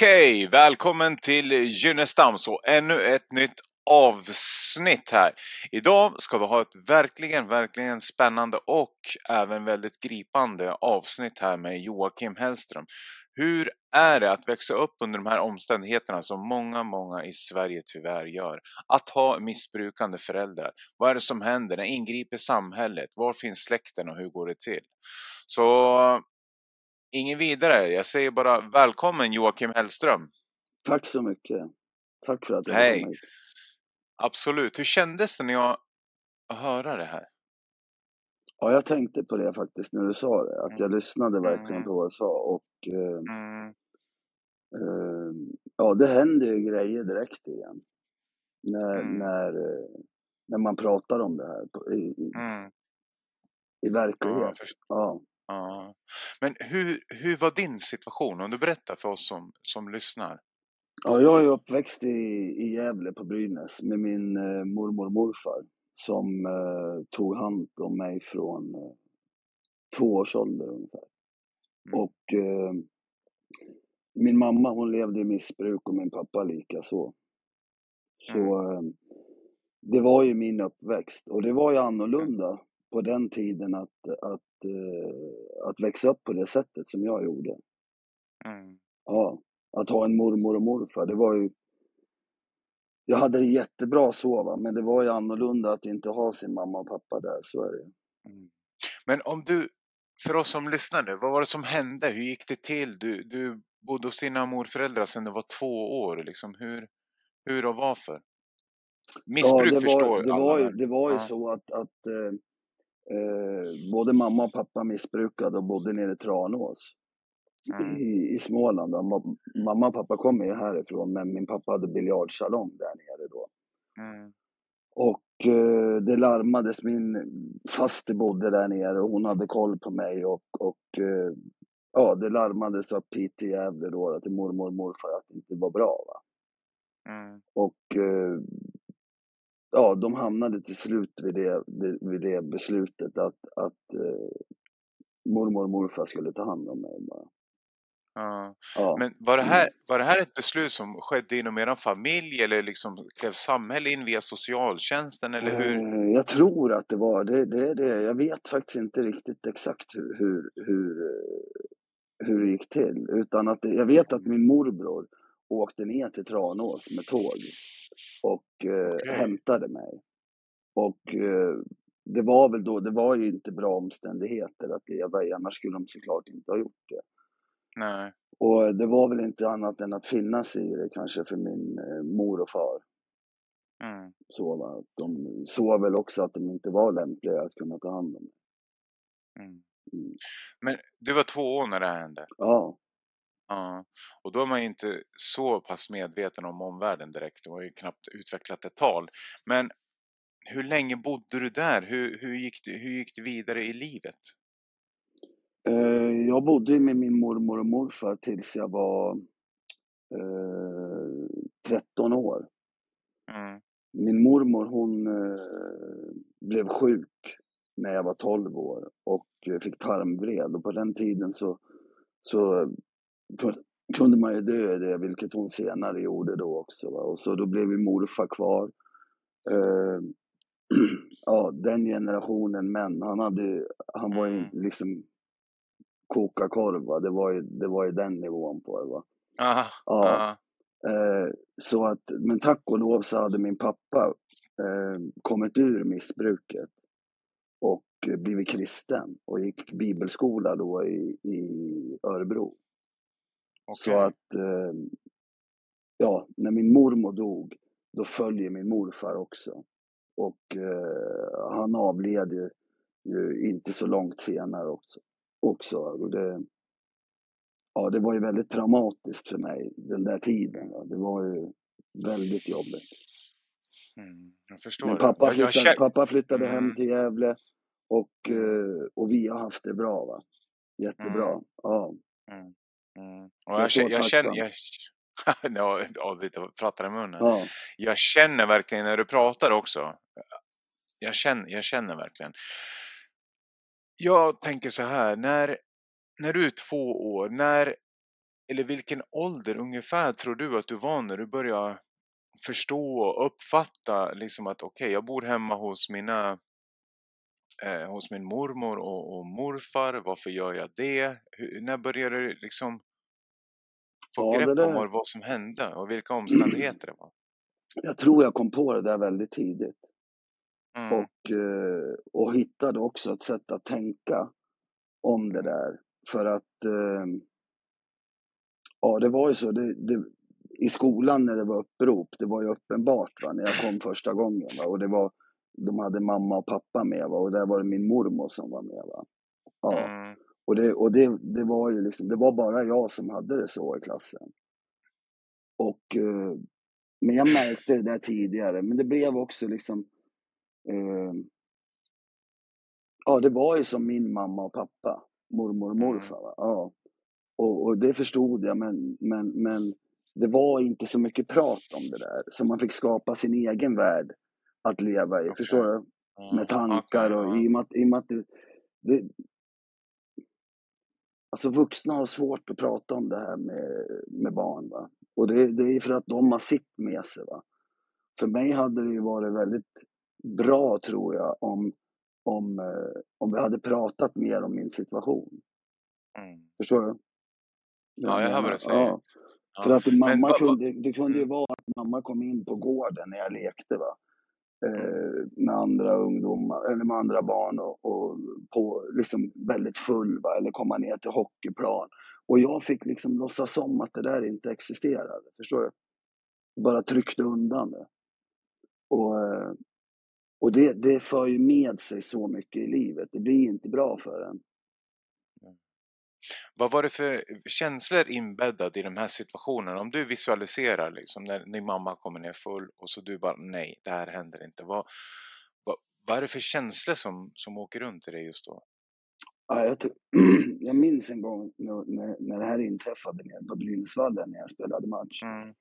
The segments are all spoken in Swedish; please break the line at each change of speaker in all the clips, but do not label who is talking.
Okej, välkommen till Gynnestam, så ännu ett nytt avsnitt här. Idag ska vi ha ett verkligen, verkligen spännande och även väldigt gripande avsnitt här med Joakim Hellström. Hur är det att växa upp under de här omständigheterna som många, många i Sverige tyvärr gör? Att ha missbrukande föräldrar. Vad är det som händer? När ingriper samhället? Var finns släkten och hur går det till? Så ingen vidare. Jag säger bara välkommen Joakim Hellström.
Tack så mycket. Tack för att du
Hej. Mig. Absolut. Hur kändes det när jag hörde det här?
Ja, jag tänkte på det faktiskt när du sa det. Att jag mm. lyssnade verkligen mm. på vad du sa. Och, eh, mm. eh, ja, det händer ju grejer direkt igen. När, mm. när, eh, när man pratar om det här på, i, i, mm. i verklighet. Ja,
ja. Men hur, hur var din situation? Om du berättar för oss som, som lyssnar.
Ja, jag är uppväxt i, i Gävle på Brynäs med min eh, mormor och morfar som eh, tog hand om mig från eh, två års ålder ungefär. Mm. Och eh, min mamma hon levde i missbruk och min pappa lika så. Så mm. Eh, det var ju min uppväxt och det var ju annorlunda på den tiden att, att, eh, att växa upp på det sättet som jag gjorde. Mm. Ja, att ha en mormor och morfar, det var ju jag hade det jättebra så, va? men det var ju annorlunda att inte ha sin mamma och pappa där, så är det mm.
Men om du, för oss som lyssnade, vad var det som hände? Hur gick det till? Du, du bodde hos dina morföräldrar sedan du var två år, liksom. hur, hur och varför?
Missbruk ja, det var, förstår det var, ju, det var ju ja. så att, att eh, både mamma och pappa missbrukade och bodde nere i Tranås mm. i, i Småland. Mamma och pappa kommer ju härifrån men min pappa hade biljardsalong där nere då. Mm. Och eh, det larmades, min faster bodde där nere och hon hade koll på mig och, och eh, ja, det larmades upp hit till Gävle då till mormor och morfar att det inte var bra. Va? Mm. Och eh, ja, de hamnade till slut vid det, vid det beslutet att, att eh, mormor och morfar skulle ta hand om mig. Bara.
Ja. Ja. Men var det, här, var det här ett beslut som skedde inom er familj eller liksom klev samhället in via socialtjänsten eller hur?
Eh, jag tror att det var det. det, det. Jag vet faktiskt inte riktigt exakt hur, hur, hur, eh, hur det gick till. Utan att jag vet att min morbror åkte ner till Tranås med tåg och okay. eh, hämtade mig. Och eh, det var väl då, det var ju inte bra omständigheter att leva i, annars skulle de såklart inte ha gjort det.
Nej.
Och det var väl inte annat än att finnas i det kanske för min eh, mor och far. Mm. Så va? De såg väl också att de inte var lämpliga att kunna ta hand om mig.
Mm. Mm. Men du var två år när det här hände?
Ja.
Ja, och då är man ju inte så pass medveten om omvärlden direkt. Du har ju knappt utvecklat ett tal. Men hur länge bodde du där? Hur, hur, gick, det, hur gick det vidare i livet?
Eh, jag bodde med min mormor och morfar tills jag var eh, 13 år. Mm. Min mormor hon eh, blev sjuk när jag var 12 år och fick tarmvred och på den tiden så, så kunde man ju dö i det, vilket hon senare gjorde då också. Va? Och så då blev ju morfar kvar. Eh, ja, den generationen män, han, hade, han var ju mm. liksom koka korv. Va? Det, var ju, det var ju den nivån på det. Va?
Aha, ja. Aha.
Eh, så att, men tack och lov så hade min pappa eh, kommit ur missbruket och blivit kristen och gick bibelskola då i, i Örebro. Okay. Så att, eh, ja, när min mormor dog, då följer min morfar också. Och eh, han avled ju, ju, inte så långt senare också också. Och det, ja, det var ju väldigt traumatiskt för mig den där tiden. Det var ju väldigt jobbigt.
Mm, jag förstår.
Men pappa flyttade, jag, jag... pappa flyttade mm. hem till Gävle och, eh, och vi har haft det bra. Va? Jättebra. Mm. Ja.
Mm. Mm. Jag, jag, jag känner... Jag, ja, vi pratar i munnen. Ja. Jag känner verkligen när du pratar också. Jag känner, jag känner verkligen. Jag tänker så här, när, när du är två år, när eller vilken ålder ungefär tror du att du var när du började förstå och uppfatta liksom att okej, okay, jag bor hemma hos mina eh, hos min mormor och, och, morfar. Varför gör jag det? Hur, när började du liksom få grepp om vad, vad som hände och vilka omständigheter det var?
Jag tror jag kom på det där väldigt tidigt. Mm. Och, eh, och hittade också ett sätt att tänka om det där. För att eh, Ja, det var ju så. Det, det, I skolan när det var upprop, det var ju uppenbart va, när jag kom första gången. Va, och det var, de hade mamma och pappa med va, och där var det min mormor som var med. Va. Ja. Mm. Och, det, och det, det var ju liksom, det var bara jag som hade det så i klassen. Och, eh, men jag märkte det där tidigare, men det blev också liksom eh, Ja, det var ju som min mamma och pappa, mormor och morfar. Va? Ja. Och, och, det förstod jag, men, men, men det var inte så mycket prat om det där. Så man fick skapa sin egen värld att leva i. Okay. Förstår du? Med tankar och i och med att, i och med att det, det, Alltså vuxna har svårt att prata om det här med, med barn. Va? Och det, det är för att de har sitt med sig. Va? För mig hade det ju varit väldigt bra, tror jag, om, om, eh, om vi hade pratat mer om min situation. Mm. Förstår du?
Ja, jag hör vad du säger. Ja.
För att mamma Men, kunde, det kunde ju mm. vara att mamma kom in på gården när jag lekte. Va? Eh, med andra ungdomar, eller med andra barn och, och på, liksom väldigt full, va? eller komma ner till hockeyplan. Och jag fick liksom låtsas om att det där inte existerade. Förstår du? Bara tryckte undan det. Och, eh, och det, det för ju med sig så mycket i livet. Det blir inte bra för en.
Vad var det för känslor inbäddade i de här situationerna? Om du visualiserar liksom när din mamma kommer ner full och så du bara nej, det här händer inte. Vad, vad, vad är det för känslor som, som åker runt i dig just då?
Ja, jag, jag minns en gång när, när det här inträffade nere på Brynäsvallen när jag spelade match. Mm.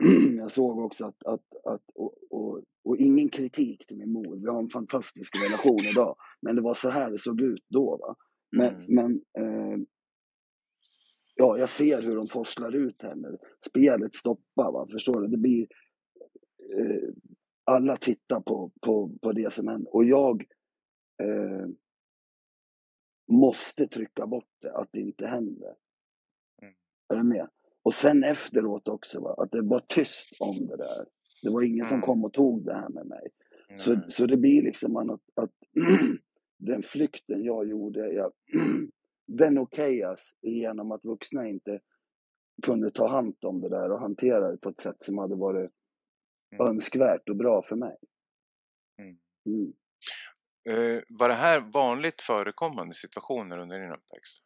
Jag såg också att, att, att och, och, och, ingen kritik till min mor, vi har en fantastisk relation idag. Men det var så här det såg ut då. Va? Men, mm. men eh, ja, jag ser hur de forslar ut henne. Spelet stoppar, va? förstår du? Det blir... Eh, alla tittar på, på, på det som händer. Och jag eh, måste trycka bort det, att det inte händer. Mm. Är du med? Och sen efteråt också, va? att det var tyst om det där. Det var ingen mm. som kom och tog det här med mig. Mm. Så, så det blir liksom att, att den flykten jag gjorde, jag, den okejas genom att vuxna inte kunde ta hand om det där och hantera det på ett sätt som hade varit mm. önskvärt och bra för mig.
Mm. Mm. Uh, var det här vanligt förekommande situationer under din uppväxt?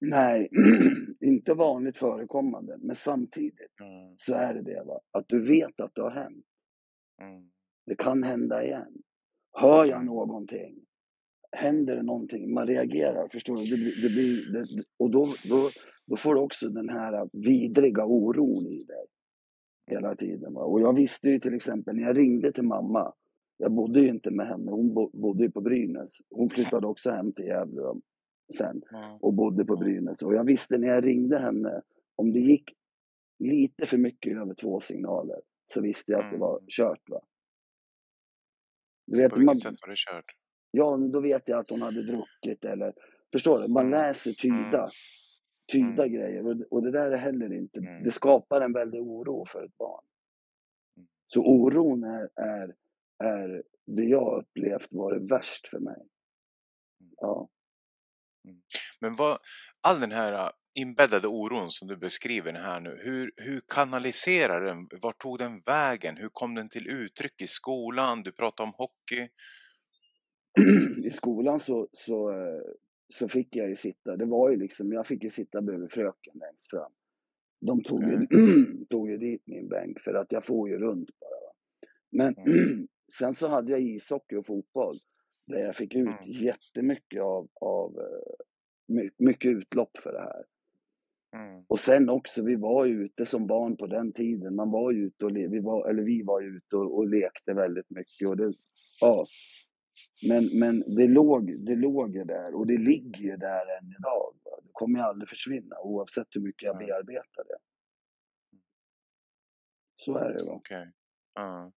Nej, inte vanligt förekommande, men samtidigt mm. så är det det. Va? Att du vet att det har hänt. Mm. Det kan hända igen. Hör jag någonting, händer det någonting, man reagerar, förstår du? Det, det blir, det, och då, då, då får du också den här vidriga oron i dig hela tiden. Va? Och jag visste ju till exempel när jag ringde till mamma, jag bodde ju inte med henne, hon bodde ju på Brynäs. Hon flyttade också hem till Gävle sen och bodde på Brynäs. Och jag visste när jag ringde henne, om det gick lite för mycket över två signaler så visste jag att det var mm. kört. Va?
Du vet, på vilket man, sätt var det kört?
Ja, då vet jag att hon hade druckit eller... Förstår du? Man mm. läser tyda. Mm. Tyda mm. grejer och, och det där är heller inte... Mm. Det skapar en väldig oro för ett barn. Mm. Så oron är, är, är det jag upplevt varit värst för mig. Mm. Ja.
Men vad, all den här inbäddade oron som du beskriver här nu, hur, hur kanaliserar den? Vart tog den vägen? Hur kom den till uttryck i skolan? Du pratade om hockey.
I skolan så, så, eh, så fick jag ju sitta, det var ju liksom, jag fick ju sitta bredvid fröken längst fram. De tog, mm. ju, tog ju dit min bänk för att jag får ju runt bara. Men mm. sen så hade jag ishockey och fotboll där jag fick ut mm. jättemycket av, av eh, mycket utlopp för det här. Mm. Och sen också, vi var ju ute som barn på den tiden. Man var ju ute och, vi var, eller vi var ute och, och lekte väldigt mycket. Och det, ja. Men, men det, låg, det låg ju där och det ligger ju där än idag. Va? Det kommer ju aldrig försvinna oavsett hur mycket jag bearbetar det. Så är det. Va?
Okay. Uh.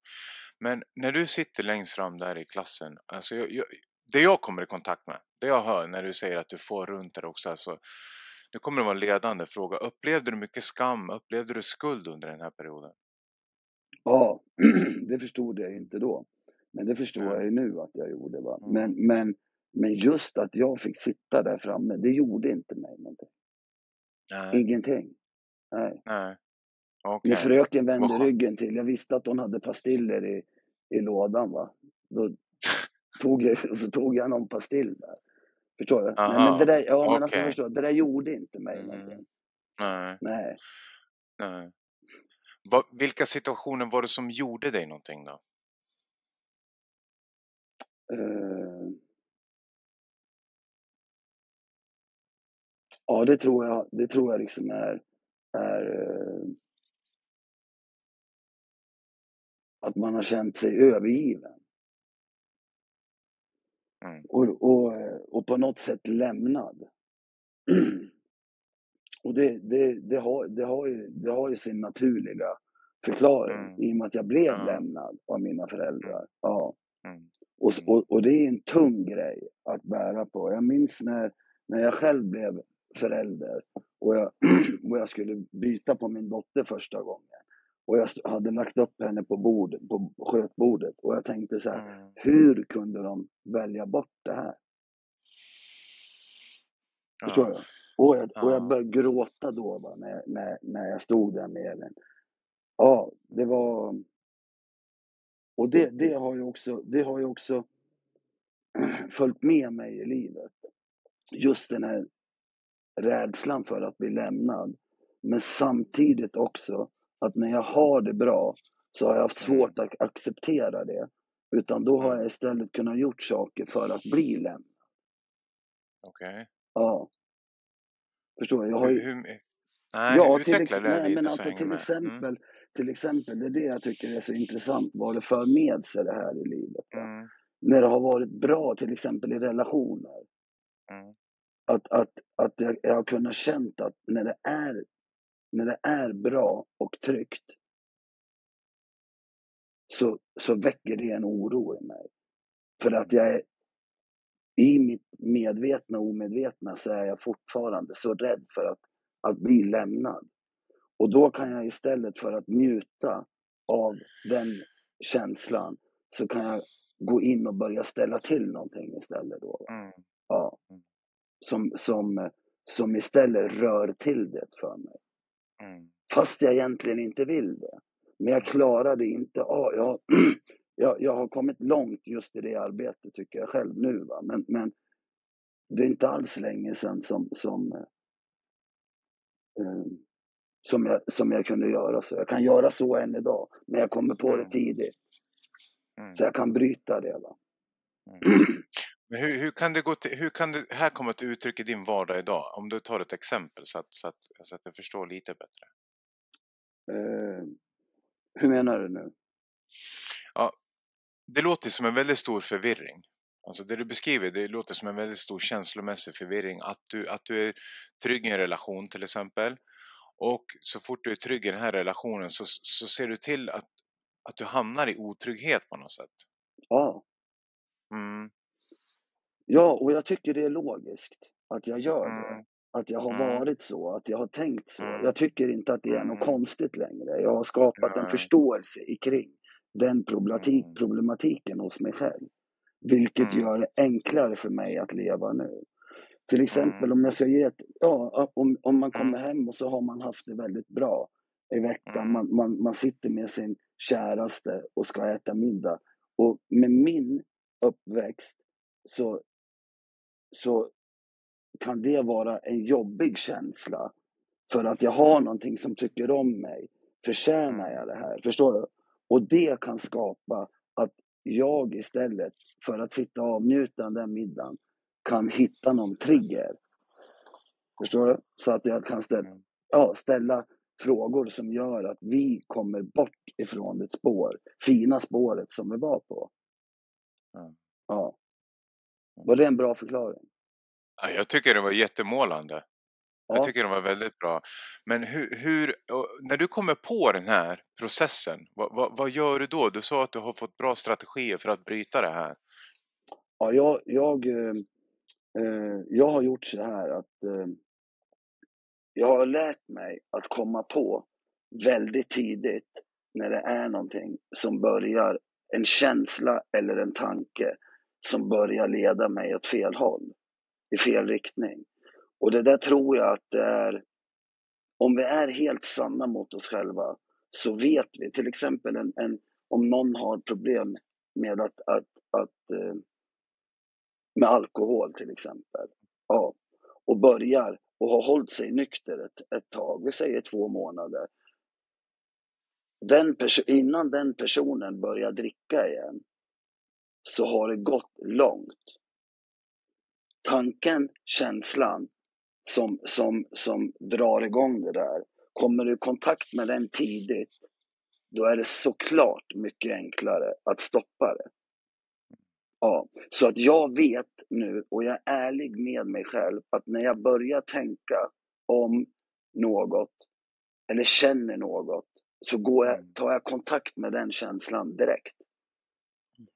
Men när du sitter längst fram där i klassen, alltså jag, jag, det jag kommer i kontakt med, det jag hör när du säger att du får runt det också, alltså, det kommer att vara en ledande fråga. Upplevde du mycket skam? Upplevde du skuld under den här perioden?
Ja, det förstod jag inte då. Men det förstår mm. jag ju nu att jag gjorde. Va? Mm. Men, men, men just att jag fick sitta där framme, det gjorde inte mig någonting. Nej. Ingenting. Nej. Nej. Okay. När fröken vände Wow. ryggen till, jag visste att hon hade pastiller i, i lådan va. Då tog jag, och så tog jag någon pastill där. Förstår du? Nej, men det där, ja, men alltså, förstår, det där gjorde inte mig mm. någonting. Nej.
Nej. Nej. Va, vilka situationer var det som gjorde dig någonting då? Uh,
ja, det tror jag, det tror jag liksom är, är uh, att man har känt sig övergiven. Mm. Och, och, och på något sätt lämnad. och det, det, det, har, det, har ju, det har ju sin naturliga förklaring mm. i och med att jag blev mm. lämnad av mina föräldrar. Ja. Mm. Och, mm. och, och, det är en tung grej att bära på. Jag minns när, när jag själv blev förälder och jag, och jag skulle byta på min dotter första gången. Och jag hade lagt upp henne på, bord, på skötbordet och jag tänkte så här, mm. hur kunde de välja bort det här? Ja. Förstår du? Och jag, ja. och jag började gråta då va, när, när, när jag stod där med Elin. Ja, det var... Och det, det har ju också, det har ju också följt med mig i livet. Just den här rädslan för att bli lämnad. Men samtidigt också att när jag har det bra så har jag haft mm. svårt att acceptera det. Utan då har mm. jag istället kunnat gjort saker för att bli lämnad.
Okej. Okay.
Ja. Förstår du? Jag har ju... Hur, hur, nej, ja, till, ex... nej, men alltså till exempel, mm. till exempel, det är det jag tycker är så intressant, vad det för med sig det här i livet. Mm. När det har varit bra, till exempel i relationer. Mm. Att, att, att jag, jag har kunnat känt att när det är när det är bra och tryggt så, så väcker det en oro i mig. För att jag är i mitt medvetna och omedvetna så är jag fortfarande så rädd för att, att bli lämnad. Och då kan jag istället för att njuta av den känslan så kan jag gå in och börja ställa till någonting istället. Då. Mm. Ja. Mm. Som, som, som istället rör till det för mig. Mm. Fast jag egentligen inte vill det. Men jag klarar det inte av. Jag, jag, jag har kommit långt just i det arbetet tycker jag själv nu. Va? Men, men det är inte alls länge sedan som, som, eh, som, jag, som jag kunde göra så. Jag kan göra så än idag, men jag kommer på det tidigt. Mm. Så jag kan bryta det. Va?
Mm. Hur, hur, kan det gå till, hur kan det här komma till uttryck i din vardag idag? Om du tar ett exempel så att, så att, så att jag förstår lite bättre.
Eh, hur menar du nu?
Ja, det låter som en väldigt stor förvirring. Alltså det du beskriver, det låter som en väldigt stor känslomässig förvirring. Att du, att du är trygg i en relation till exempel. Och så fort du är trygg i den här relationen så, så ser du till att, att du hamnar i otrygghet på något sätt.
Ja. Mm. Ja, och jag tycker det är logiskt att jag gör det. Mm. Att jag har mm. varit så, att jag har tänkt så. Mm. Jag tycker inte att det är något konstigt längre. Jag har skapat en förståelse kring den problematik, problematiken hos mig själv. Vilket gör det enklare för mig att leva nu. Till exempel om jag ska ge ett, ja, om, om man kommer hem och så har man haft det väldigt bra i veckan. Man, man, man sitter med sin käraste och ska äta middag. Och med min uppväxt så så kan det vara en jobbig känsla. För att jag har någonting som tycker om mig. Förtjänar jag det här? Förstår du? Och det kan skapa att jag istället för att sitta och avnjuta den middagen kan hitta någon trigger. Förstår du? Så att jag kan ställa, mm. ja, ställa frågor som gör att vi kommer bort ifrån det spår, fina spåret som vi var på. Mm. Ja. Var det en bra förklaring?
Ja, jag tycker det var jättemålande. Ja. Jag tycker de var väldigt bra. Men hur, hur när du kommer på den här processen, vad, vad, vad, gör du då? Du sa att du har fått bra strategier för att bryta det här.
Ja, jag, jag, eh, eh jag har gjort så här att eh, jag har lärt mig att komma på väldigt tidigt när det är någonting som börjar, en känsla eller en tanke som börjar leda mig åt fel håll, i fel riktning. Och det där tror jag att det är, om vi är helt sanna mot oss själva så vet vi, till exempel en, en om någon har problem med att, att, att eh, med alkohol till exempel, ja, och börjar och har hållit sig nykter ett, ett tag, vi säger två månader. Den innan den personen börjar dricka igen så har det gått långt. Tanken, känslan som, som, som drar igång det där, kommer du i kontakt med den tidigt, då är det såklart mycket enklare att stoppa det. Ja, så att jag vet nu och jag är ärlig med mig själv att när jag börjar tänka om något eller känner något så går jag, mm. tar jag kontakt med den känslan direkt.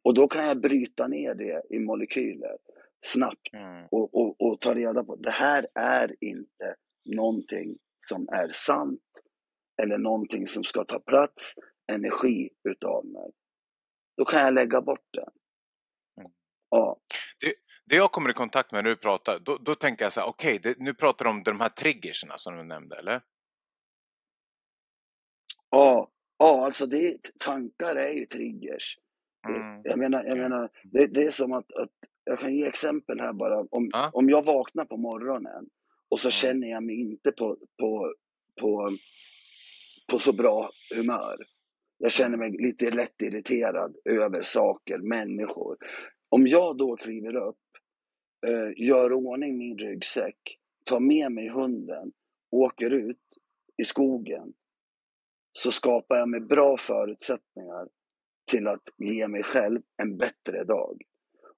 Och då kan jag bryta ner det i molekyler snabbt mm. och, och, och ta reda på det här är inte någonting som är sant eller någonting som ska ta plats, energi utav mig. Då kan jag lägga bort den.
Ja. Det, det jag kommer i kontakt med när du pratar, då, då tänker jag så här, okej, okay, nu pratar du om de här triggerserna som du nämnde, eller?
Ja, ja alltså det, tankar är ju triggers. Mm. Jag menar, jag menar det, det är som att, att, jag kan ge exempel här bara. Om, ja. om jag vaknar på morgonen och så mm. känner jag mig inte på, på, på, på så bra humör. Jag känner mig lite lätt irriterad över saker, människor. Om jag då kliver upp, eh, gör ordning min ryggsäck, tar med mig hunden, åker ut i skogen, så skapar jag mig bra förutsättningar till att ge mig själv en bättre dag.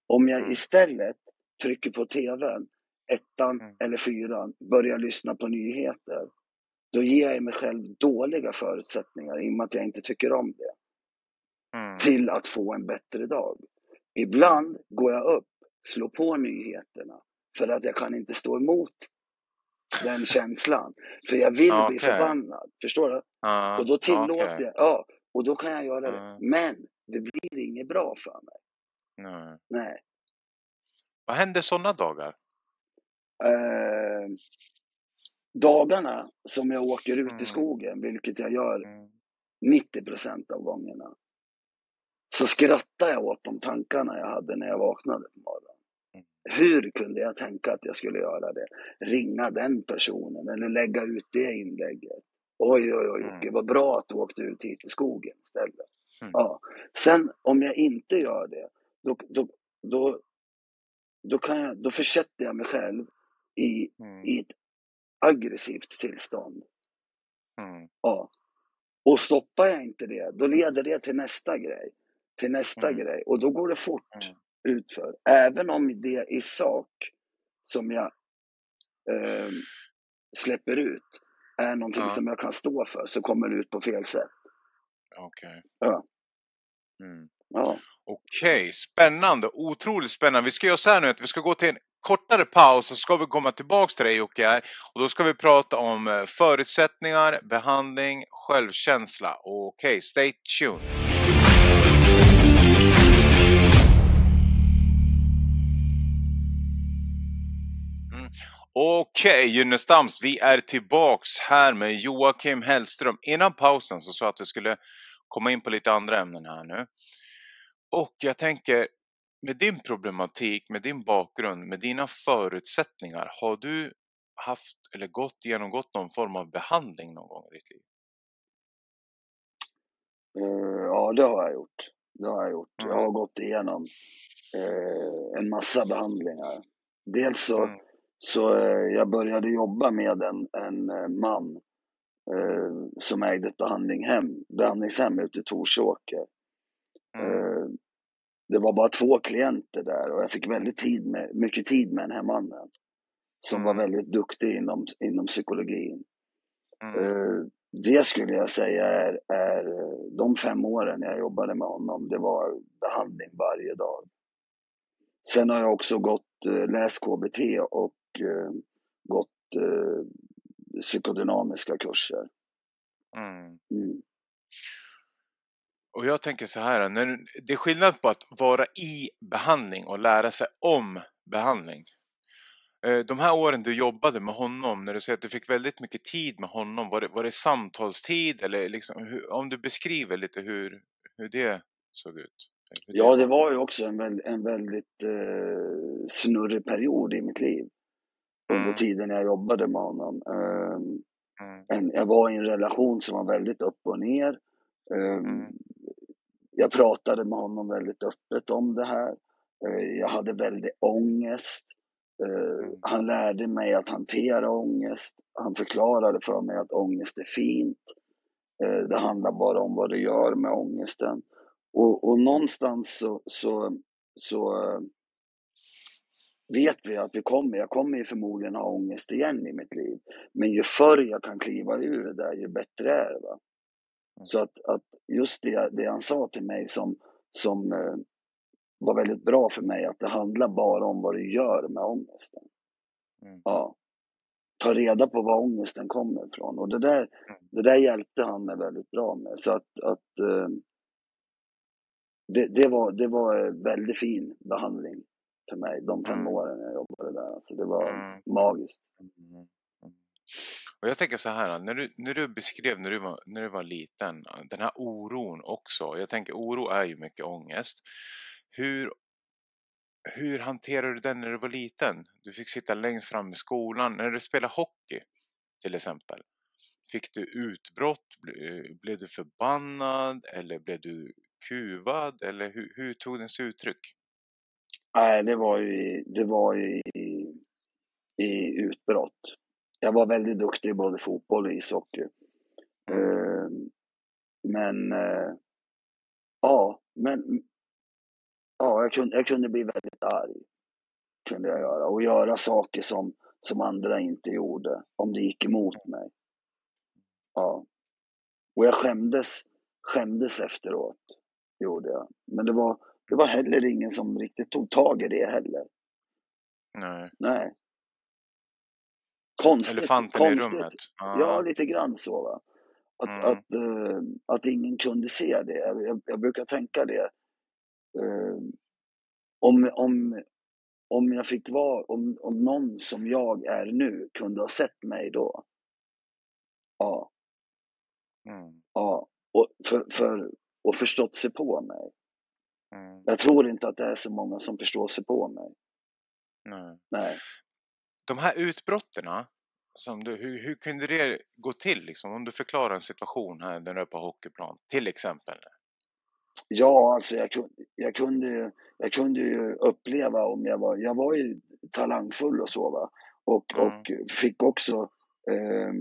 Om jag mm. istället trycker på TVn, ettan mm. eller fyran, börjar lyssna på nyheter, då ger jag mig själv dåliga förutsättningar i och med att jag inte tycker om det. Mm. Till att få en bättre dag. Ibland går jag upp, slår på nyheterna, för att jag kan inte stå emot den känslan. För jag vill okay. bli förbannad. Förstår du? Uh, och då tillåter okay. jag, ja, och då kan jag göra det. Men det blir inget bra för mig.
Nej.
Nej.
Vad händer sådana dagar?
Eh, dagarna som jag åker ut mm. i skogen, vilket jag gör mm. 90 procent av gångerna, så skrattade jag åt de tankarna jag hade när jag vaknade på morgonen. Mm. Hur kunde jag tänka att jag skulle göra det? Ringa den personen eller lägga ut det inlägget. Oj, oj, oj, mm. vad bra att du åkte ut hit i skogen istället. Mm. Ja. Sen om jag inte gör det, då, då, då, då, kan jag, då försätter jag mig själv i, mm. i ett aggressivt tillstånd.
Mm.
Ja. Och stoppar jag inte det, då leder det till nästa grej till nästa mm. grej och då går det fort mm. utför. Även om det i sak som jag eh, släpper ut är någonting ja. som jag kan stå för så kommer det ut på fel sätt.
Okej. Okay.
Ja.
Mm.
ja.
Okej, okay. spännande, otroligt spännande. Vi ska göra så här nu att vi ska gå till en kortare paus och så ska vi komma tillbaks till dig Jocke Och då ska vi prata om eh, förutsättningar, behandling, självkänsla. Okej, okay, stay tuned. Okej Gynnestams, vi är tillbaks här med Joakim Hellström. Innan pausen så sa jag att vi skulle komma in på lite andra ämnen här nu. Och jag tänker, med din problematik, med din bakgrund, med dina förutsättningar, har du haft eller gått genomgått någon form av behandling någon gång i ditt liv?
Uh, ja, det har jag gjort. Det har jag gjort. Mm. Jag har gått igenom uh, en massa behandlingar. Dels så mm så eh, jag började jobba med en, en eh, man eh, som ägde ett behandlingshem, behandlingshem ute i Torsåker. Mm. Eh, det var bara två klienter där och jag fick väldigt tid med, mycket tid med den här mannen. som var väldigt duktig inom, inom psykologin. Uh, det skulle jag säga är, är de fem åren jag jobbade med honom, det var behandling varje dag. Sen har jag också gått, läst KBT och gått psykodynamiska kurser.
Mm. Mm. Och jag tänker så här, när, det är skillnad på att vara i behandling och lära sig om behandling. Eh, de här åren du jobbade med honom, när du säger att du fick väldigt mycket tid med honom, var det, var det samtalstid eller liksom, hur, om du beskriver lite hur, hur det såg ut?
ja, det var ju också en, en väldigt eh, snurrig period i mitt liv under mm. tiden jag jobbade med honom. Eh, mm. en, jag var i en relation som var väldigt upp och ner. Eh, mm. Jag pratade med honom väldigt öppet om det här. Eh, jag hade väldigt ångest. Mm. Han lärde mig att hantera ångest. Han förklarade för mig att ångest är fint. Eh, det handlar bara om vad du gör med ångesten. Och, och någonstans så, så, så vet vi att vi kommer, jag kommer ju förmodligen ha ångest igen i mitt liv. Men ju förr jag kan kliva ur det där, ju bättre är det. Va? Så att, att just det, det han sa till mig som, som eh, var väldigt bra för mig, att det handlar bara om vad du gör med ångesten. Mm. Ja. Ta reda på var ångesten kommer ifrån. Och det där, mm. det där hjälpte han mig väldigt bra med. Så att, att eh, det, det, var, det var väldigt fin behandling för mig de fem mm. åren jag jobbade där. Alltså det var mm. magiskt. Mm.
Och jag tänker så här, när du, när du beskrev när du, var, när du var liten, den här oron också. Jag tänker oro är ju mycket ångest. Hur, hur hanterade du den när du var liten? Du fick sitta längst fram i skolan. När du spelade hockey till exempel. Fick du utbrott? Blev du förbannad? Eller blev du kuvad? Eller hur, hur tog den sig uttryck?
Nej, det var ju, det var ju i, i utbrott jag var väldigt duktig i både fotboll och ishockey. Uh, men uh, ja, men ja, jag kunde, jag kunde bli väldigt arg. Kunde jag göra. Och göra saker som, som andra inte gjorde. Om det gick emot mig. Ja. Och jag skämdes, skämdes efteråt. Gjorde jag. Men det var, det var heller ingen som riktigt tog tag i det heller.
Nej.
Nej. Konstigt.
Elefanten konstigt. i rummet.
Ah. Ja, lite grann så. Va? Att, mm. att, uh, att ingen kunde se det. Jag, jag brukar tänka det. Uh, om, om, om jag fick vara, om, om någon som jag är nu kunde ha sett mig då. Ja. Mm. Ja. Och, för, för, och förstått sig på mig. Mm. Jag tror inte att det är så många som förstår sig på mig.
Nej. Nej de här utbrotten, som du, hur, hur kunde det gå till? Liksom? Om du förklarar en situation här när du är på hockeyplan, till exempel.
Ja, alltså jag, jag, kunde, jag kunde ju uppleva om jag var, jag var ju talangfull och så va. Och, mm. och fick också, eh,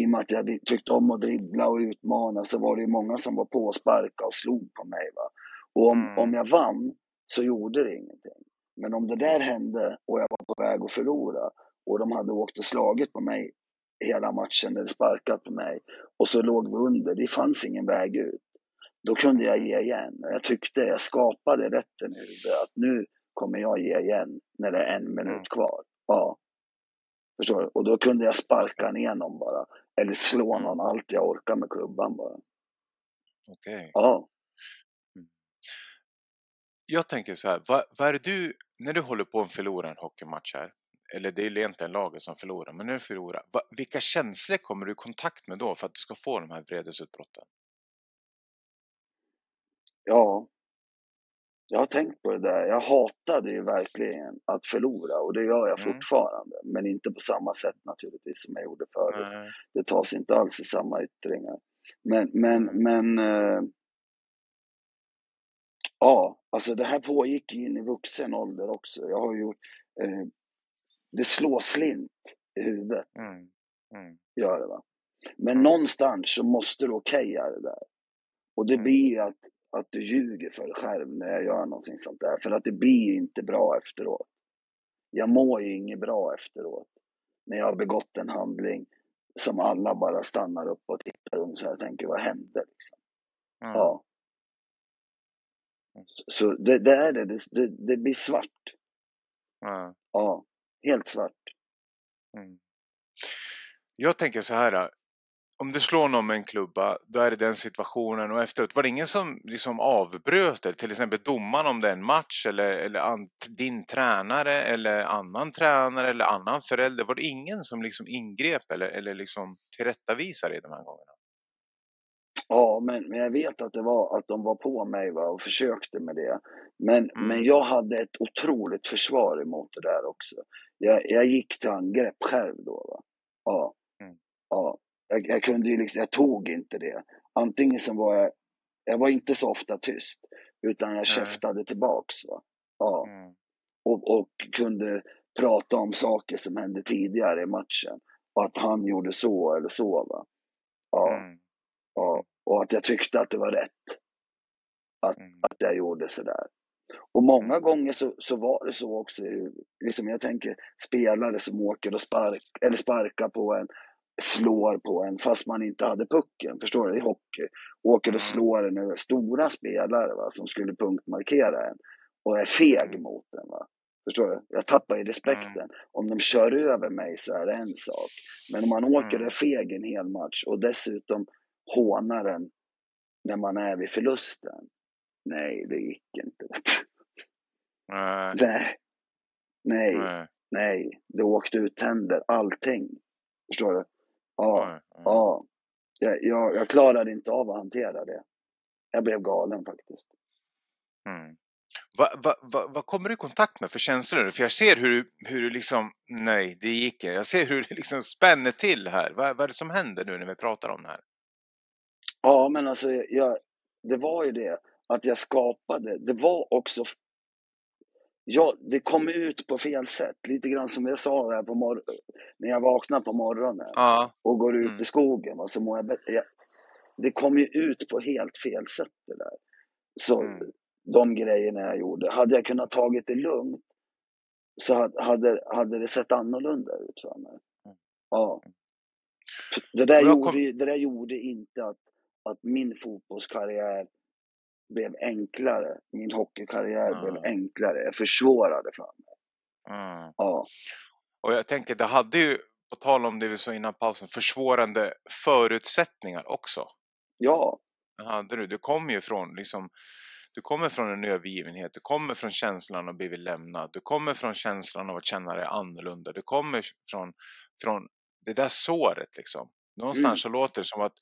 i och med att jag tyckte om att dribbla och utmana, så var det ju många som var på och sparkade och slog på mig va. Och om, mm. om jag vann så gjorde det ingenting. Men om det där hände och jag var på väg att förlora och de hade åkt och slagit på mig hela matchen eller sparkat på mig och så låg vi under, det fanns ingen väg ut. Då kunde jag ge igen. Jag tyckte, jag skapade rätten i huvudet att nu kommer jag ge igen när det är en minut mm. kvar. Ja. Förstår du? Och då kunde jag sparka ner någon bara. Eller slå mm. någon, allt jag orkar med klubban bara.
Okej. Okay.
Ja.
Jag tänker så här, vad, vad är du när du håller på att förlora en hockeymatch här, eller det är egentligen laget som förlorar, men när du förlorar, va, vilka känslor kommer du i kontakt med då för att du ska få de här vredesutbrotten?
Ja, jag har tänkt på det där. Jag hatade ju verkligen att förlora och det gör jag mm. fortfarande. Men inte på samma sätt naturligtvis som jag gjorde förut. Mm. Det tas inte alls i samma yttringar. Men, men, men äh, Ja, alltså det här pågick in i vuxen ålder också. Jag har gjort, eh, det slår slint i huvudet. Mm. Mm. Gör det va. Men mm. någonstans så måste du okeja det där. Och det mm. blir att, att du ljuger för dig själv när jag gör någonting sånt där. För att det blir inte bra efteråt. jag mår ju inget bra efteråt. När jag har begått en handling som alla bara stannar upp och tittar om så jag tänker, vad hände? Liksom. Mm. Ja. Så det, det är det. det, det, blir svart. Mm. Ja, helt svart. Mm.
Jag tänker så här, om du slår någon med en klubba, då är det den situationen och efteråt var det ingen som liksom avbröt det? Till exempel domaren om det är en match eller, eller an, din tränare eller annan tränare eller annan förälder. Var det ingen som liksom ingrep eller, eller liksom tillrättavisade i de här gångerna?
Ja, men, men jag vet att det var att de var på mig va, och försökte med det. Men, mm. men jag hade ett otroligt försvar emot det där också. Jag, jag gick till angrepp själv då. Va? Ja. Mm. ja. Jag, jag, kunde ju liksom, jag tog inte det. Antingen så var jag, jag var inte så ofta tyst, utan jag käftade tillbaks. Va? Ja. Mm. Och, och kunde prata om saker som hände tidigare i matchen. Och att han gjorde så eller så. Va? Ja. Mm. ja. Och att jag tyckte att det var rätt. Att, mm. att jag gjorde sådär. Och många gånger så, så var det så också. Liksom jag tänker spelare som åker och spark, eller sparkar på en, slår på en fast man inte hade pucken. Förstår du? I hockey. Åker och mm. slår en över stora spelare va, som skulle punktmarkera en och är feg mm. mot en. Va? Förstår du? Jag tappar i respekten. Mm. Om de kör över mig så är det en sak. Men om man åker mm. är feg en hel match och dessutom hånar den när man är vid förlusten. Nej, det gick inte. Nej. Nej. Nej. Nej. Nej. Det åkte ut tänder, allting. Förstår du? Ja. Nej. Ja. Jag, jag, jag klarade inte av att hantera det. Jag blev galen faktiskt.
Mm. Vad va, va, va kommer du i kontakt med för känslor? För jag ser hur, hur du liksom, nej det gick inte. Jag ser hur det liksom spänner till här. Vad, vad är det som händer nu när vi pratar om det här?
Ja, men alltså, jag, det var ju det att jag skapade. Det var också... Ja, det kom ut på fel sätt. Lite grann som jag sa här på mor- när jag vaknar på morgonen ja. och går ut mm. i skogen. Och så mår jag bättre. Det kom ju ut på helt fel sätt det där. Så mm. de grejerna jag gjorde. Hade jag kunnat tagit det lugnt så hade, hade det sett annorlunda ut för mig. Mm. Ja. Det där, kom... gjorde, det där gjorde inte att att min fotbollskarriär blev enklare. Min hockeykarriär mm. blev enklare. Jag försvårade för mig. Mm.
Ja. Och jag tänker, det hade ju, på tal om det vi sa innan pausen, försvårande förutsättningar också.
Ja.
Det hade du. Du kommer ju från liksom du kommer från en övergivenhet, du kommer från känslan av att bli lämnad, du kommer från känslan av att känna dig annorlunda, du kommer från, från det där såret liksom. Någonstans mm. så låter det som att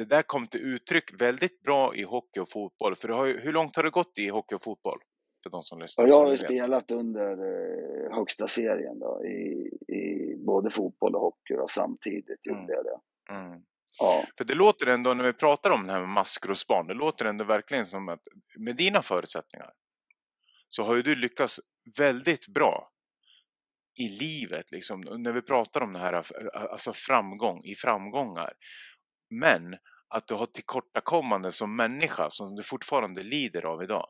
det där kom till uttryck väldigt bra i hockey och fotboll. För har, hur långt har det gått i hockey och fotboll? För de som lyssnar.
jag har ju spelat under eh, högsta serien då, i, i både fotboll och hockey och samtidigt mm. gjorde jag det. Mm.
Ja. För det låter ändå, när vi pratar om det här med maskrosbarn, det låter ändå verkligen som att med dina förutsättningar så har ju du lyckats väldigt bra i livet, liksom, när vi pratar om det här, alltså framgång, i framgångar. Men att du har tillkortakommande som människa som du fortfarande lider av idag?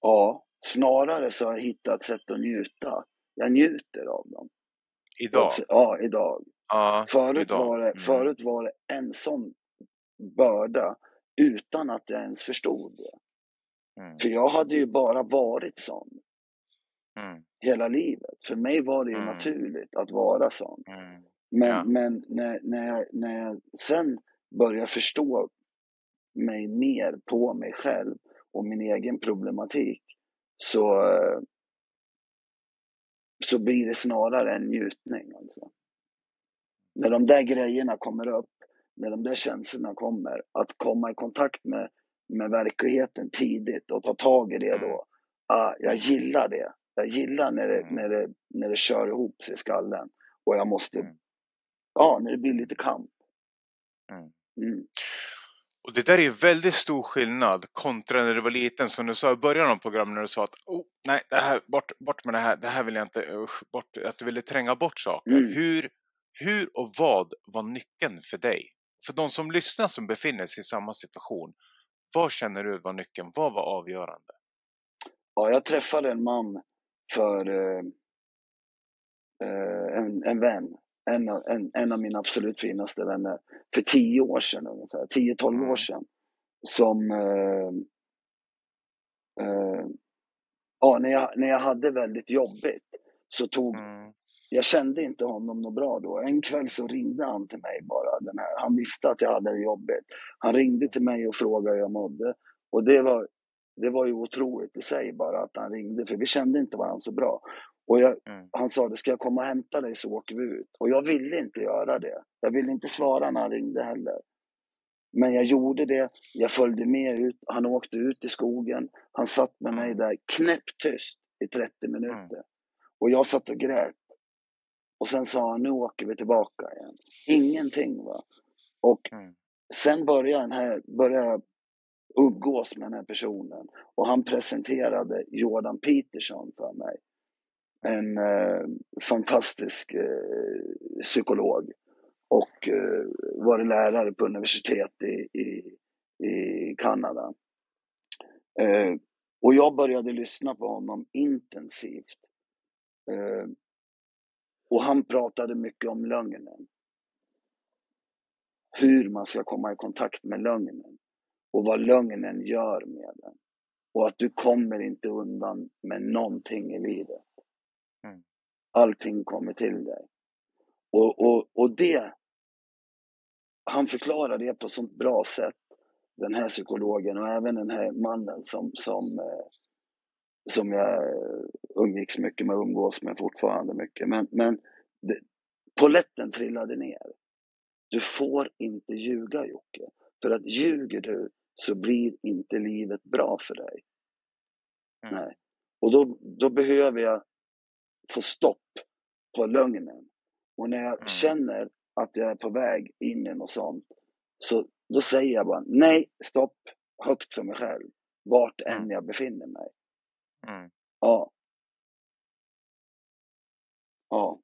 Ja, snarare så har jag hittat sätt att njuta. Jag njuter av dem.
Idag?
Ja, idag. Ja, förut, idag. Var det, mm. förut var det en sån börda utan att jag ens förstod det. Mm. För jag hade ju bara varit sån. Mm. Hela livet. För mig var det ju mm. naturligt att vara sån. Men, ja. men när, när, jag, när jag sen börjar förstå mig mer på mig själv och min egen problematik så, så blir det snarare en njutning. Alltså. När de där grejerna kommer upp, när de där känslorna kommer, att komma i kontakt med, med verkligheten tidigt och ta tag i det då. Mm. Ah, jag gillar det. Jag gillar när det, mm. när, det, när det kör ihop sig i skallen och jag måste mm ja, när det blir lite kamp. Mm.
Mm. Och det där är ju väldigt stor skillnad kontra när du var liten som du sa i början av programmet när du sa att oh, nej, det här, bort, bort med det här, det här vill jag inte, usch, bort, att du ville tränga bort saker. Mm. Hur, hur och vad var nyckeln för dig? För de som lyssnar som befinner sig i samma situation, vad känner du var nyckeln? Vad var avgörande?
Ja, jag träffade en man för eh, en, en vän. En, en, en av mina absolut finaste vänner. För tio år sedan ungefär, 10-12 år mm. sedan. Som eh, eh, ja, när, jag, när jag hade väldigt jobbigt så tog mm. Jag kände inte honom något bra då. En kväll så ringde han till mig bara. Den här. Han visste att jag hade det jobbigt. Han ringde till mig och frågade hur jag mådde. Och det var, det var ju otroligt i sig bara att han ringde, för vi kände inte varandra så bra. Och jag, mm. han sa, ska jag komma och hämta dig så åker vi ut. Och jag ville inte göra det. Jag ville inte svara när han ringde heller. Men jag gjorde det, jag följde med ut, han åkte ut i skogen, han satt med mig mm. där knäpptyst i 30 minuter. Mm. Och jag satt och grät. Och sen sa han, nu åker vi tillbaka igen. Ingenting va. Och mm. sen började, den här, började jag umgås med den här personen. Och han presenterade Jordan Peterson för mig. En eh, fantastisk eh, psykolog. Och eh, varit lärare på universitet i, i, i Kanada. Eh, och jag började lyssna på honom intensivt. Eh, och han pratade mycket om lögnen. Hur man ska komma i kontakt med lögnen. Och vad lögnen gör med den. Och att du kommer inte undan med någonting i livet. Allting kommer till dig. Och, och, och det, han förklarar det på sånt bra sätt, den här psykologen och även den här mannen som, som, eh, som jag umgicks mycket med umgås med fortfarande mycket. Men, men det, poletten trillade ner. Du får inte ljuga Jocke. För att ljuger du så blir inte livet bra för dig. Mm. Nej. Och då, då behöver jag få stopp på lögnen. Och när jag mm. känner att jag är på väg in i något sånt, så då säger jag bara nej, stopp, högt för mig själv, vart än mm. jag befinner mig. Mm. Ja. Ja.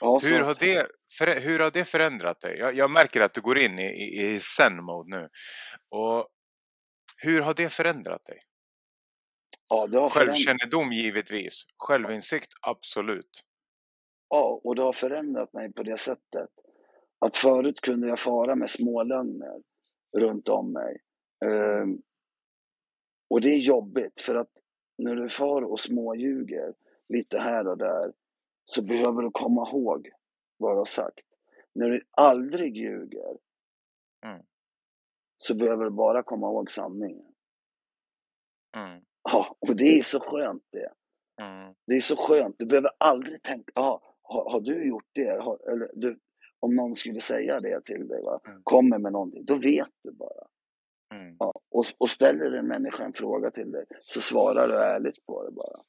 ja hur, har det, för, hur har det förändrat dig? Jag, jag märker att du går in i, i, i zen-mode nu. Och hur har det förändrat dig?
Ja, det har
Självkännedom givetvis. Självinsikt absolut.
Ja, och det har förändrat mig på det sättet. Att förut kunde jag fara med smålögner runt om mig. Um, och det är jobbigt för att när du far och småljuger lite här och där så behöver du komma ihåg vad du har sagt. När du aldrig ljuger mm. så behöver du bara komma ihåg sanningen. Mm. Ja, och det är så skönt det. Mm. Det är så skönt. Du behöver aldrig tänka, ja, har, har du gjort det? Har, eller du, om någon skulle säga det till dig, va? Mm. kommer med någonting, då vet du bara. Mm. Ja, och, och ställer en människa en fråga till dig så svarar du ärligt på det bara.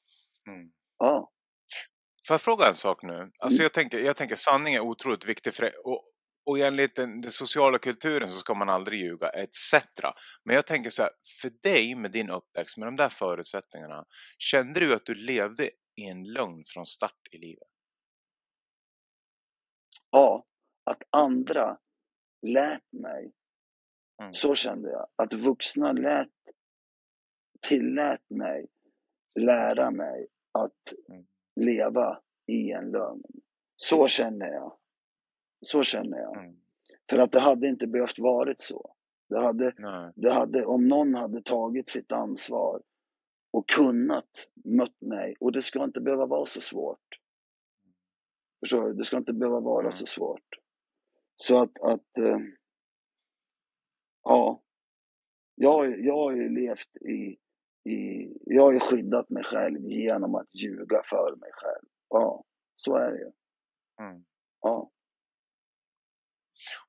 Mm. Ja.
Får jag fråga en sak nu? Alltså mm. jag, tänker, jag tänker sanning är otroligt viktig för och, och enligt den, den, sociala kulturen så ska man aldrig ljuga etc. Men jag tänker så här, för dig med din uppväxt med de där förutsättningarna, kände du att du levde i en lögn från start i livet?
Ja, att andra lät mig. Mm. Så kände jag. Att vuxna lät, tillät mig lära mig att mm. leva i en lögn. Så känner jag. Så känner jag. Mm. För att det hade inte behövt varit så. Det hade, det hade, om någon hade tagit sitt ansvar och kunnat mött mig, och det ska inte behöva vara så svårt. Förstår du? Det ska inte behöva vara mm. så svårt. Så att, att äh, ja, jag, jag har ju levt i, i, jag har ju skyddat mig själv genom att ljuga för mig själv. Ja, så är det ju. Mm. Ja.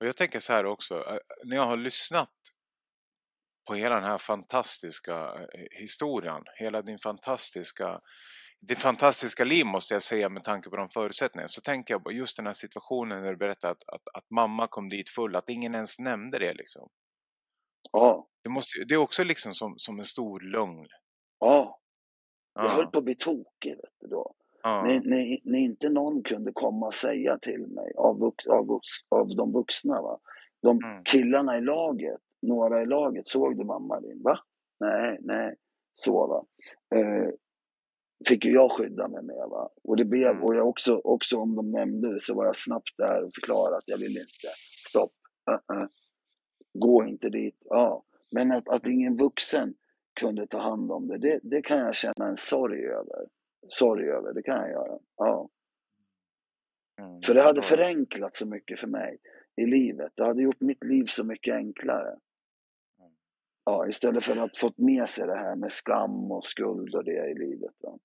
Och jag tänker så här också, när jag har lyssnat på hela den här fantastiska historien, hela din fantastiska ditt fantastiska liv måste jag säga med tanke på de förutsättningarna. Så tänker jag på just den här situationen när du berättade att, att, att mamma kom dit full, att ingen ens nämnde det liksom.
Ja.
Det, måste, det är också liksom som, som en stor lögn.
Ja. Jag ja. höll på att bli tokig vet du, då. Ja. När, när, när, inte någon kunde komma och säga till mig av, vux, av, av de vuxna. Va? De mm. killarna i laget, några i laget, såg du mamma din? Va? nej, nej. Så va. Eh, fick ju jag skydda mig med. Va? Och, det blev, mm. och jag också, också om de nämnde det så var jag snabbt där och förklarade att jag vill inte. Stopp. Uh -uh. Gå inte dit. Ja. Men att, att ingen vuxen kunde ta hand om det, det, det kan jag känna en sorg över. Sorg över, det kan jag göra. Ja. Mm. För det hade förenklat så mycket för mig i livet. Det hade gjort mitt liv så mycket enklare. Mm. Ja, istället för att fått med sig det här med skam och skuld och det i livet. Ja.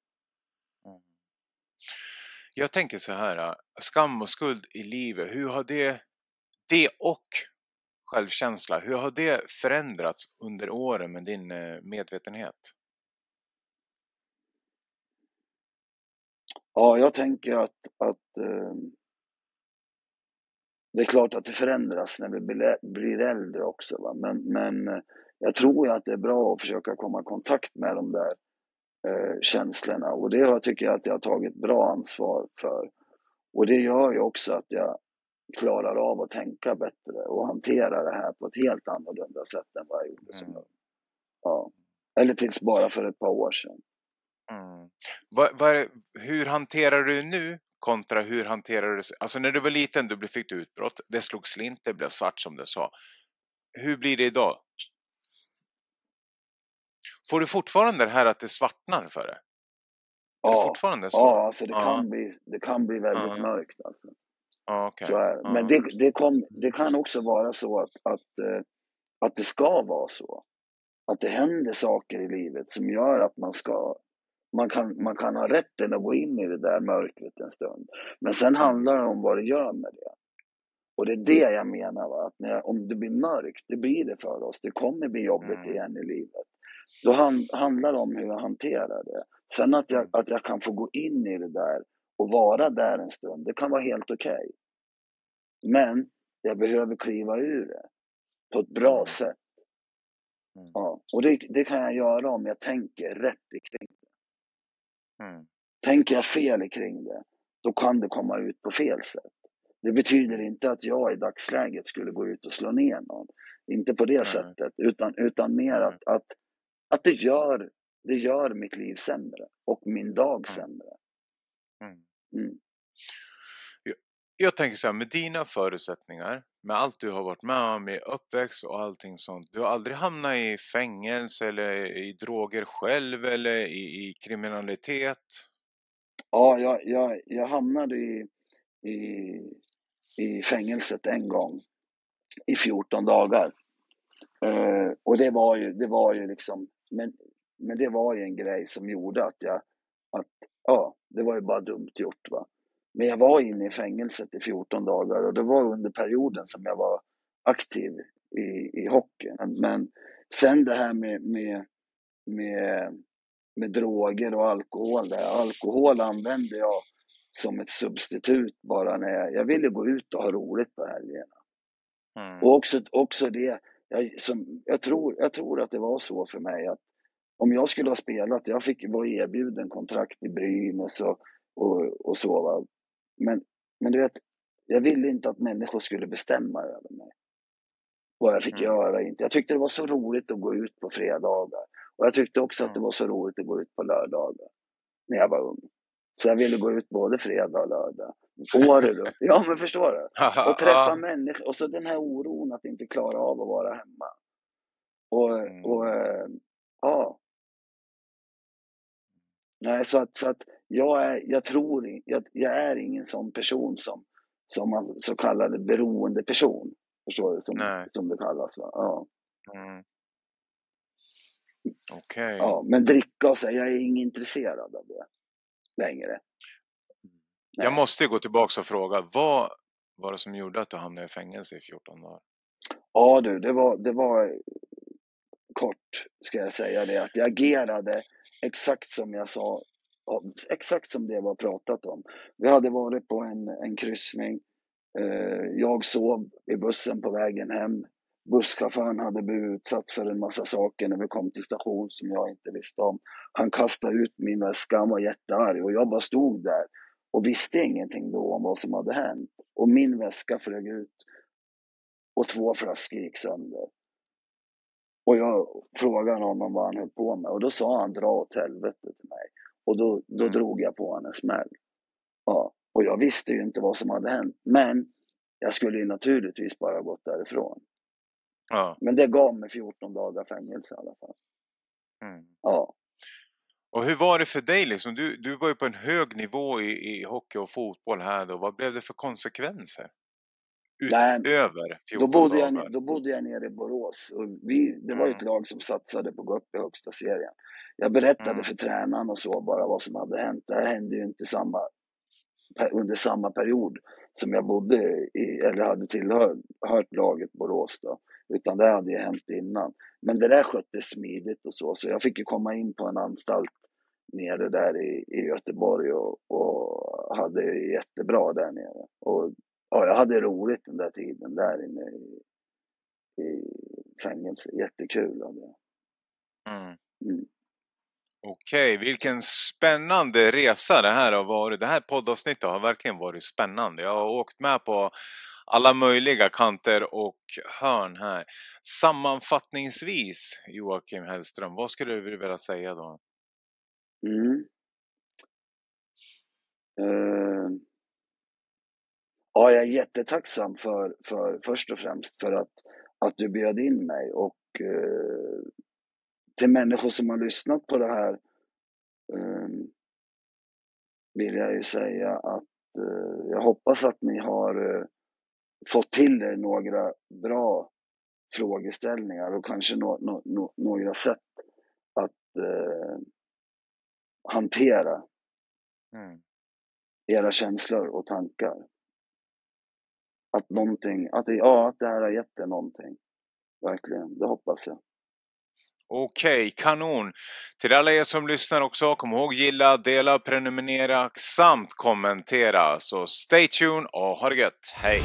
Mm.
Jag tänker så här, skam och skuld i livet, hur har det, det och självkänsla, hur har det förändrats under åren med din eh, medvetenhet?
Ja, jag tänker att, att eh, det är klart att det förändras när vi blir äldre också. Va? Men, men eh, jag tror att det är bra att försöka komma i kontakt med de där eh, känslorna och det tycker jag att jag har tagit bra ansvar för. Och det gör ju också att jag klarar av att tänka bättre och hantera det här på ett helt annorlunda sätt än vad jag gjorde som mm. Ja. Eller tills bara för ett par år sedan.
Mm. Vad, vad hur hanterar du nu kontra hur hanterar du Alltså när du var liten, du fick du utbrott, det slog slint, det blev svart som du sa. Hur blir det idag? Får du fortfarande det här att det svartnar för dig?
Ja, fortfarande så? ja alltså det, kan bli, det kan bli väldigt ja. mörkt. Alltså.
Ja, okay.
så är Men det, det, kom, det kan också vara så att, att, eh, att det ska vara så. Att det händer saker i livet som gör att man ska man kan, man kan ha rätten att gå in i det där mörkret en stund. Men sen handlar det om vad det gör med det. Och det är det jag menar, va? att när, om det blir mörkt, det blir det för oss, det kommer bli jobbigt mm. igen i livet. Då hand, handlar det om hur jag hanterar det. Sen att jag, att jag kan få gå in i det där och vara där en stund, det kan vara helt okej. Okay. Men jag behöver kliva ur det på ett bra mm. sätt. Mm. Ja, och det, det, kan jag göra om jag tänker rätt kring. Mm. Tänker jag fel kring det, då kan det komma ut på fel sätt. Det betyder inte att jag i dagsläget skulle gå ut och slå ner någon. Inte på det mm. sättet, utan, utan mer mm. att, att, att det, gör, det gör mitt liv sämre och min dag mm. sämre.
Mm jag tänker så här, med dina förutsättningar, med allt du har varit med om i uppväxt och allting sånt. Du har aldrig hamnat i fängelse eller i droger själv eller i, i kriminalitet?
Ja, jag, jag, jag hamnade i, i, i fängelset en gång i 14 dagar. Eh, och det var ju, det var ju liksom, men, men det var ju en grej som gjorde att jag, att, ja, det var ju bara dumt gjort va. Men jag var inne i fängelset i 14 dagar och det var under perioden som jag var aktiv i, i hockeyn. Men sen det här med, med, med, med droger och alkohol. Där. Alkohol använde jag som ett substitut bara när jag, jag ville gå ut och ha roligt på helgerna. Mm. Och också, också det, jag, som, jag, tror, jag tror att det var så för mig att om jag skulle ha spelat, jag fick vara erbjuden kontrakt i Brynäs och, och, och så. Va? Men, men du vet, jag ville inte att människor skulle bestämma över mig. Vad jag fick mm. göra inte. Jag tyckte det var så roligt att gå ut på fredagar. Och jag tyckte också mm. att det var så roligt att gå ut på lördagar. När jag var ung. Så jag ville gå ut både fredag och lördag. Året runt. Ja men förstår du? Och träffa människor. Och så den här oron att inte klara av att vara hemma. Och, mm. och äh, ja. Nej, så att, så att jag, är, jag tror jag, jag är ingen sån person som, som man så kallade beroende person. Förstår du? Som, som det kallas. Va? Ja. Mm.
Okay.
Ja, men dricka och så, jag är inte intresserad av det längre.
Nej. Jag måste gå tillbaka och fråga, vad var det som gjorde att du hamnade i fängelse i 14 dagar?
Ja du, det var, det var kort ska jag säga det, att jag agerade exakt som jag sa exakt som det var pratat om. Vi hade varit på en, en kryssning. Eh, jag sov i bussen på vägen hem. Busschauffören hade blivit utsatt för en massa saker när vi kom till station som jag inte visste om. Han kastade ut min väska, han var jättearg och jag bara stod där och visste ingenting då om vad som hade hänt. Och min väska flög ut och två flaskor gick sönder. Och jag frågade honom vad han höll på med och då sa han dra åt helvete till mig. Och då, då mm. drog jag på honom en smäll. Ja. Och jag visste ju inte vad som hade hänt. Men jag skulle ju naturligtvis bara gått därifrån. Ja. Men det gav mig 14 dagar fängelse i alla fall. Mm. Ja.
Och hur var det för dig liksom? Du, du var ju på en hög nivå i, i hockey och fotboll här då. Vad blev det för konsekvenser? Utöver 14
då bodde dagar? Jag, då bodde jag nere i Borås. Och vi, det var mm. ett lag som satsade på att gå upp i högsta serien. Jag berättade mm. för tränaren och så bara vad som hade hänt. Det här hände ju inte samma, under samma period som jag bodde i, eller hade tillhört laget Borås då. Utan det hade ju hänt innan. Men det där sköttes smidigt och så, så jag fick ju komma in på en anstalt nere där i, i Göteborg och, och hade det jättebra där nere. Och ja, jag hade roligt den där tiden där inne i, i fängelse. Jättekul hade jag. Mm.
Mm. Okej, vilken spännande resa det här har varit. Det här poddavsnittet har verkligen varit spännande. Jag har åkt med på alla möjliga kanter och hörn här. Sammanfattningsvis, Joakim Hellström, vad skulle du vilja säga då? Mm.
Uh, ja, jag är jättetacksam för, för, först och främst för att, att du bjöd in mig och uh, till människor som har lyssnat på det här um, vill jag ju säga att uh, jag hoppas att ni har fått till er några bra frågeställningar och kanske no, no, no, några sätt att eh, hantera mm. era känslor och tankar. Att någonting, att det, ja, att det här har gett er någonting. Verkligen, det hoppas jag.
Okej, okay, kanon! Till alla er som lyssnar också, kom ihåg gilla, dela, prenumerera samt kommentera. Så stay tuned och ha det gött. Hej!